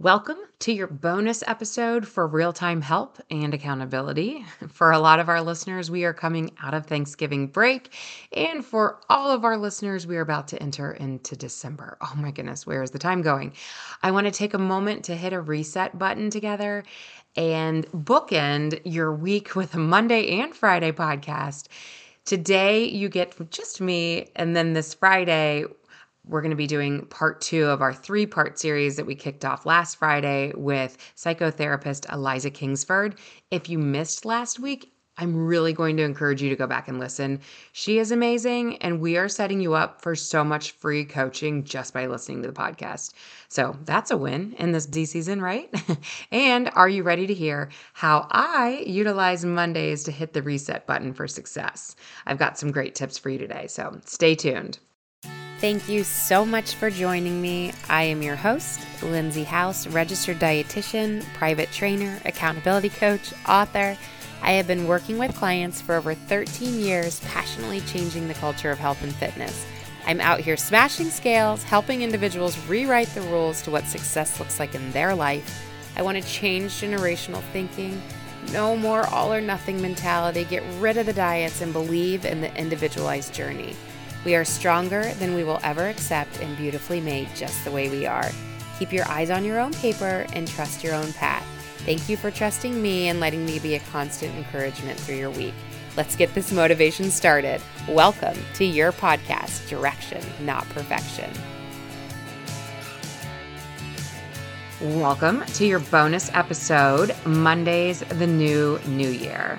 Welcome to your bonus episode for real time help and accountability. For a lot of our listeners, we are coming out of Thanksgiving break. And for all of our listeners, we are about to enter into December. Oh my goodness, where is the time going? I want to take a moment to hit a reset button together and bookend your week with a Monday and Friday podcast. Today, you get just me, and then this Friday, we're going to be doing part two of our three part series that we kicked off last Friday with psychotherapist Eliza Kingsford. If you missed last week, I'm really going to encourage you to go back and listen. She is amazing, and we are setting you up for so much free coaching just by listening to the podcast. So that's a win in this D season, right? and are you ready to hear how I utilize Mondays to hit the reset button for success? I've got some great tips for you today, so stay tuned. Thank you so much for joining me. I am your host, Lindsay House, registered dietitian, private trainer, accountability coach, author. I have been working with clients for over 13 years, passionately changing the culture of health and fitness. I'm out here smashing scales, helping individuals rewrite the rules to what success looks like in their life. I want to change generational thinking. No more all or nothing mentality. Get rid of the diets and believe in the individualized journey. We are stronger than we will ever accept and beautifully made just the way we are. Keep your eyes on your own paper and trust your own path. Thank you for trusting me and letting me be a constant encouragement through your week. Let's get this motivation started. Welcome to your podcast, Direction, Not Perfection. Welcome to your bonus episode, Monday's the New New Year.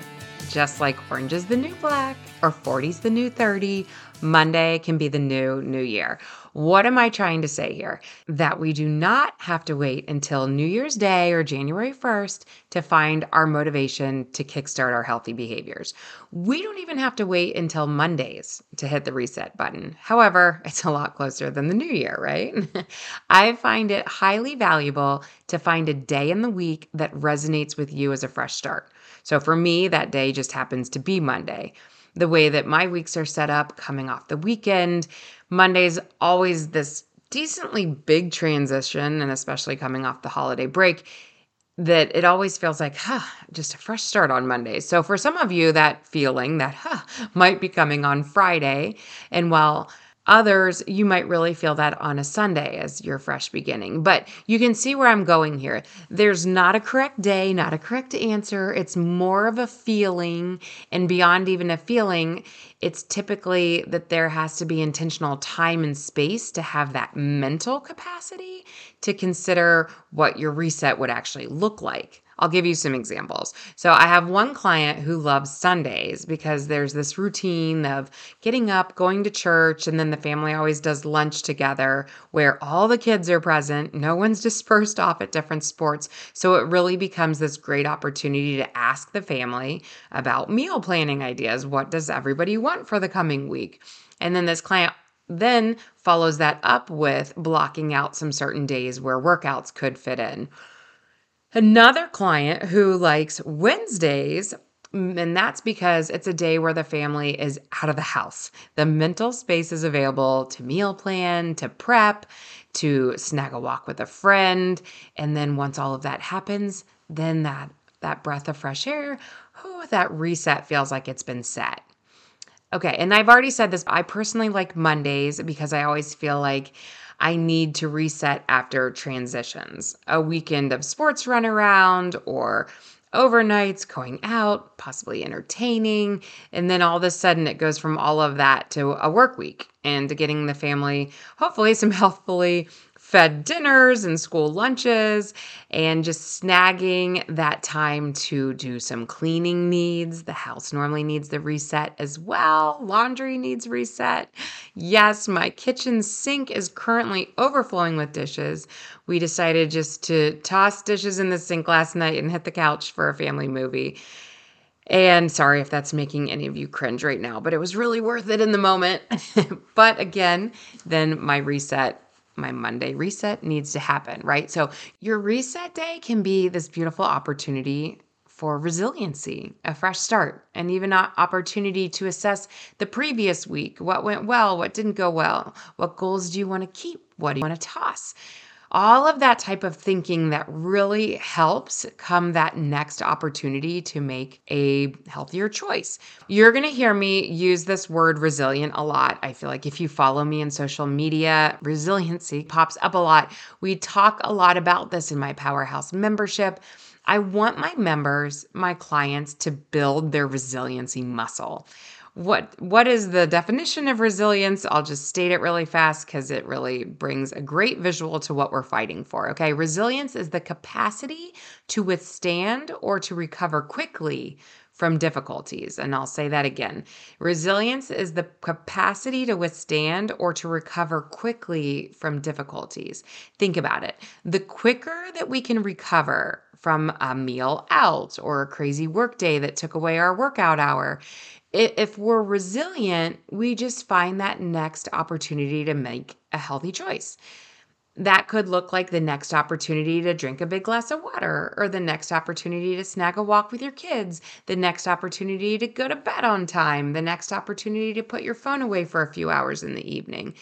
Just like orange is the new black or 40's the new 30, Monday can be the new new year. What am I trying to say here? That we do not have to wait until New Year's Day or January 1st to find our motivation to kickstart our healthy behaviors. We don't even have to wait until Mondays to hit the reset button. However, it's a lot closer than the new year, right? I find it highly valuable to find a day in the week that resonates with you as a fresh start. So for me, that day just happens to be Monday the way that my weeks are set up coming off the weekend. Monday's always this decently big transition, and especially coming off the holiday break, that it always feels like, huh, just a fresh start on Monday. So for some of you, that feeling, that huh, might be coming on Friday. And while Others, you might really feel that on a Sunday as your fresh beginning. But you can see where I'm going here. There's not a correct day, not a correct answer. It's more of a feeling. And beyond even a feeling, it's typically that there has to be intentional time and space to have that mental capacity to consider what your reset would actually look like. I'll give you some examples. So, I have one client who loves Sundays because there's this routine of getting up, going to church, and then the family always does lunch together where all the kids are present. No one's dispersed off at different sports. So, it really becomes this great opportunity to ask the family about meal planning ideas. What does everybody want for the coming week? And then this client then follows that up with blocking out some certain days where workouts could fit in. Another client who likes Wednesdays, mm, and that's because it's a day where the family is out of the house. The mental space is available to meal plan, to prep, to snag a walk with a friend. And then once all of that happens, then that that breath of fresh air, oh, that reset feels like it's been set. Okay, and I've already said this. I personally like Mondays because I always feel like I need to reset after transitions. A weekend of sports run around or overnights, going out, possibly entertaining. And then all of a sudden it goes from all of that to a work week and getting the family, hopefully, some healthfully fed dinners and school lunches and just snagging that time to do some cleaning needs. The house normally needs the reset as well. Laundry needs reset. Yes, my kitchen sink is currently overflowing with dishes. We decided just to toss dishes in the sink last night and hit the couch for a family movie. And sorry if that's making any of you cringe right now, but it was really worth it in the moment. but again, then my reset my Monday reset needs to happen, right? So, your reset day can be this beautiful opportunity for resiliency, a fresh start, and even an opportunity to assess the previous week what went well, what didn't go well, what goals do you want to keep, what do you want to toss. All of that type of thinking that really helps come that next opportunity to make a healthier choice. You're going to hear me use this word resilient a lot. I feel like if you follow me in social media, resiliency pops up a lot. We talk a lot about this in my Powerhouse membership. I want my members, my clients to build their resiliency muscle what what is the definition of resilience? I'll just state it really fast because it really brings a great visual to what we're fighting for okay? Resilience is the capacity to withstand or to recover quickly from difficulties and i'll say that again. Resilience is the capacity to withstand or to recover quickly from difficulties. Think about it. The quicker that we can recover from a meal out or a crazy work day that took away our workout hour if we're resilient, we just find that next opportunity to make a healthy choice. That could look like the next opportunity to drink a big glass of water, or the next opportunity to snag a walk with your kids, the next opportunity to go to bed on time, the next opportunity to put your phone away for a few hours in the evening.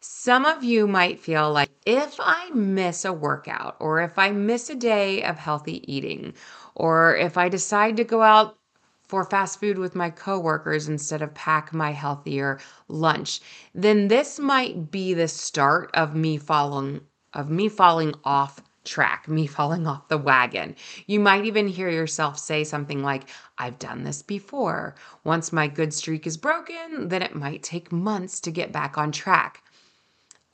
Some of you might feel like if I miss a workout, or if I miss a day of healthy eating, or if I decide to go out for fast food with my coworkers instead of pack my healthier lunch, then this might be the start of me falling of me falling off track, me falling off the wagon. You might even hear yourself say something like, I've done this before. Once my good streak is broken, then it might take months to get back on track.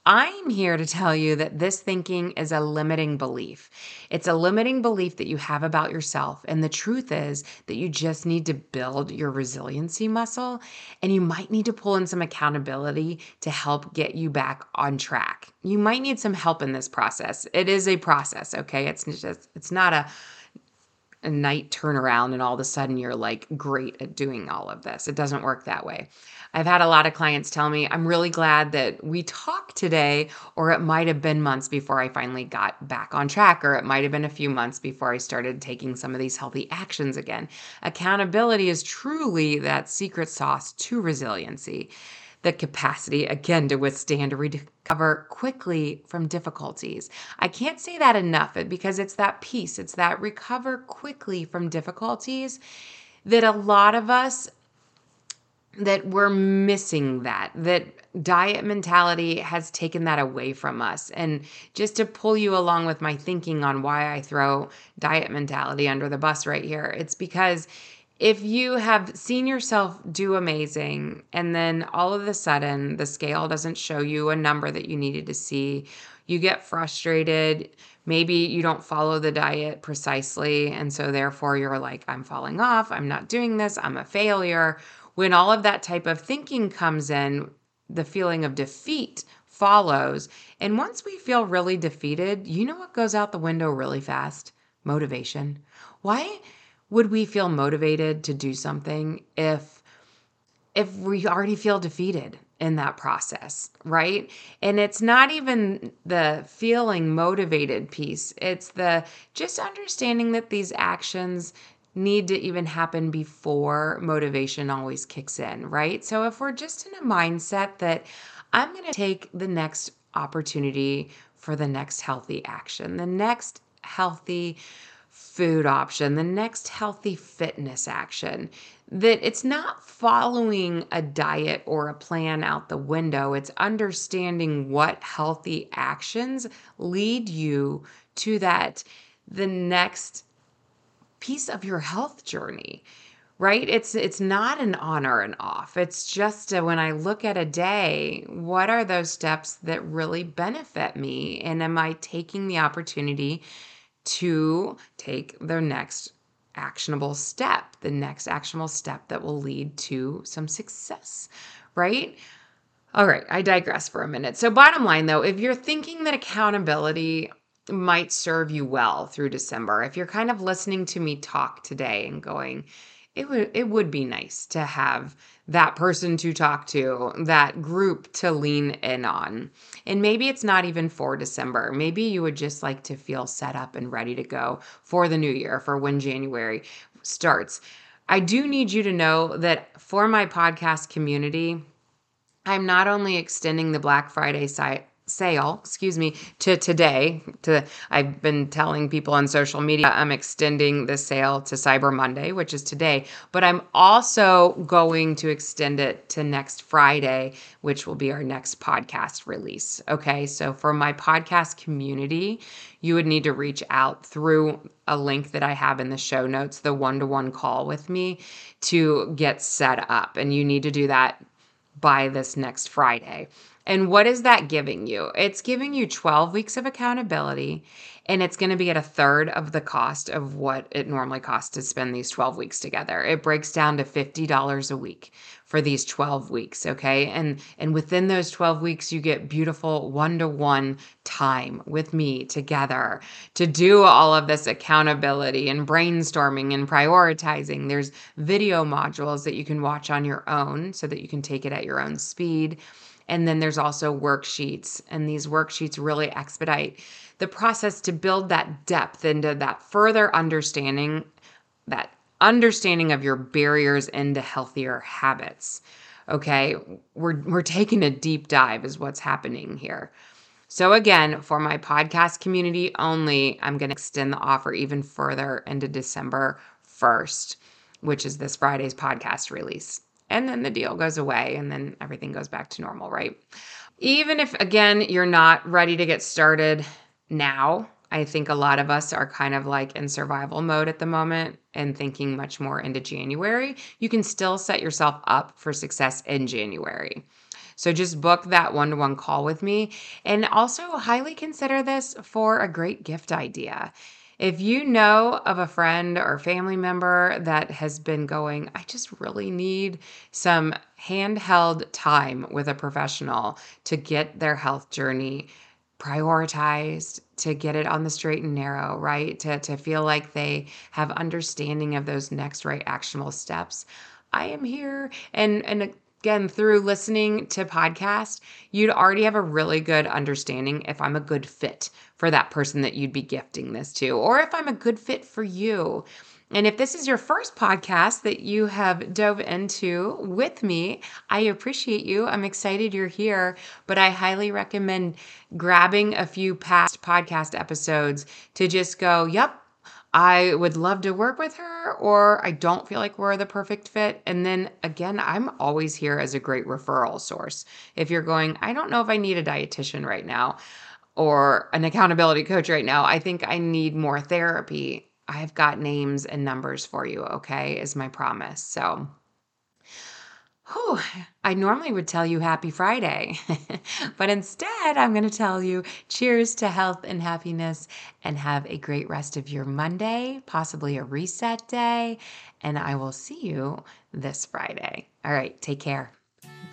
I'm here to tell you that this thinking is a limiting belief. It's a limiting belief that you have about yourself. And the truth is that you just need to build your resiliency muscle and you might need to pull in some accountability to help get you back on track. You might need some help in this process. It is a process, okay? It's just, it's not a, a night turnaround and all of a sudden you're like great at doing all of this. It doesn't work that way. I've had a lot of clients tell me, I'm really glad that we talked today, or it might have been months before I finally got back on track, or it might have been a few months before I started taking some of these healthy actions again. Accountability is truly that secret sauce to resiliency the capacity, again, to withstand or recover quickly from difficulties. I can't say that enough because it's that piece, it's that recover quickly from difficulties that a lot of us that we're missing that that diet mentality has taken that away from us and just to pull you along with my thinking on why I throw diet mentality under the bus right here it's because if you have seen yourself do amazing and then all of a sudden the scale doesn't show you a number that you needed to see you get frustrated maybe you don't follow the diet precisely and so therefore you're like I'm falling off I'm not doing this I'm a failure when all of that type of thinking comes in, the feeling of defeat follows. And once we feel really defeated, you know what goes out the window really fast? Motivation. Why would we feel motivated to do something if if we already feel defeated in that process, right? And it's not even the feeling motivated piece. It's the just understanding that these actions need to even happen before motivation always kicks in, right? So if we're just in a mindset that I'm going to take the next opportunity for the next healthy action, the next healthy food option, the next healthy fitness action, that it's not following a diet or a plan out the window. It's understanding what healthy actions lead you to that the next piece of your health journey right? It's it's not an on or an off. It's just a, when i look at a day what are those steps that really benefit me? And am i taking the opportunity to take their next actionable step the next actionable step that will lead to some success right all right i digress for a minute so bottom line though if you're thinking that accountability might serve you well through December. If you're kind of listening to me talk today and going, it would it would be nice to have that person to talk to, that group to lean in on. And maybe it's not even for December. Maybe you would just like to feel set up and ready to go for the new year, for when January starts. I do need you to know that for my podcast community, I'm not only extending the Black Friday site sale, excuse me, to today. To I've been telling people on social media I'm extending the sale to Cyber Monday, which is today, but I'm also going to extend it to next Friday, which will be our next podcast release. Okay? So for my podcast community, you would need to reach out through a link that I have in the show notes, the one-to-one call with me to get set up. And you need to do that by this next Friday. And what is that giving you? It's giving you 12 weeks of accountability, and it's going to be at a third of the cost of what it normally costs to spend these 12 weeks together. It breaks down to $50 a week for these 12 weeks, okay? And and within those 12 weeks you get beautiful one-to-one time with me together to do all of this accountability and brainstorming and prioritizing. There's video modules that you can watch on your own so that you can take it at your own speed and then there's also worksheets, and these worksheets really expedite the process to build that depth into that further understanding, that understanding of your barriers into healthier habits. Okay, we're, we're taking a deep dive, is what's happening here. So, again, for my podcast community only, I'm going to extend the offer even further into December 1st, which is this Friday's podcast release and then the deal goes away and then everything goes back to normal, right? Even if, again, you're not ready to get started now, I think a lot of us are kind of like in survival mode at the moment and thinking much more into January. You can still set yourself up for success in January. So just book that one to one call with me and also highly consider this for a great gift idea. If you know of a friend or family member that has been going, I just really need some handheld time with a professional to get their health journey prioritized, to get it on the straight and narrow, right? To, to feel like they have understanding of those next right actionable steps. I am here and and again through listening to podcast you'd already have a really good understanding if i'm a good fit for that person that you'd be gifting this to or if i'm a good fit for you and if this is your first podcast that you have dove into with me, I appreciate you. I'm excited you're here, but I highly recommend grabbing a few past podcast episodes to just go, yep, I would love to work with her, or I don't feel like we're the perfect fit. And then again, I'm always here as a great referral source. If you're going, I don't know if I need a dietitian right now or an accountability coach right now, I think I need more therapy. I've got names and numbers for you, okay, is my promise. So, Whew, I normally would tell you happy Friday, but instead I'm going to tell you cheers to health and happiness and have a great rest of your Monday, possibly a reset day, and I will see you this Friday. All right, take care.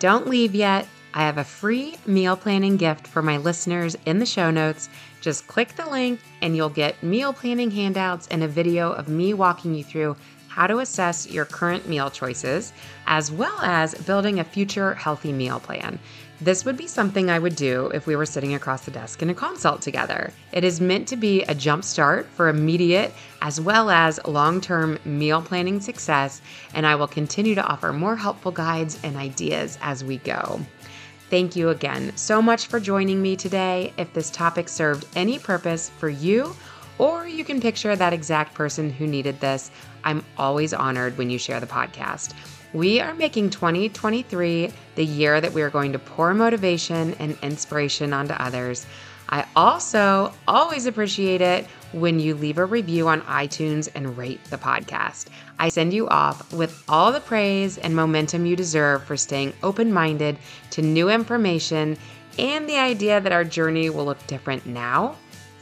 Don't leave yet. I have a free meal planning gift for my listeners in the show notes. Just click the link and you'll get meal planning handouts and a video of me walking you through how to assess your current meal choices, as well as building a future healthy meal plan. This would be something I would do if we were sitting across the desk in a consult together. It is meant to be a jumpstart for immediate as well as long term meal planning success, and I will continue to offer more helpful guides and ideas as we go. Thank you again so much for joining me today. If this topic served any purpose for you, or you can picture that exact person who needed this. I'm always honored when you share the podcast. We are making 2023 the year that we are going to pour motivation and inspiration onto others. I also always appreciate it when you leave a review on iTunes and rate the podcast. I send you off with all the praise and momentum you deserve for staying open minded to new information and the idea that our journey will look different now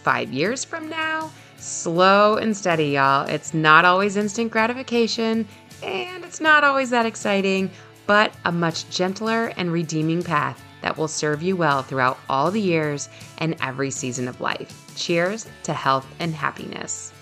five years from now. Slow and steady, y'all. It's not always instant gratification, and it's not always that exciting, but a much gentler and redeeming path that will serve you well throughout all the years and every season of life. Cheers to health and happiness.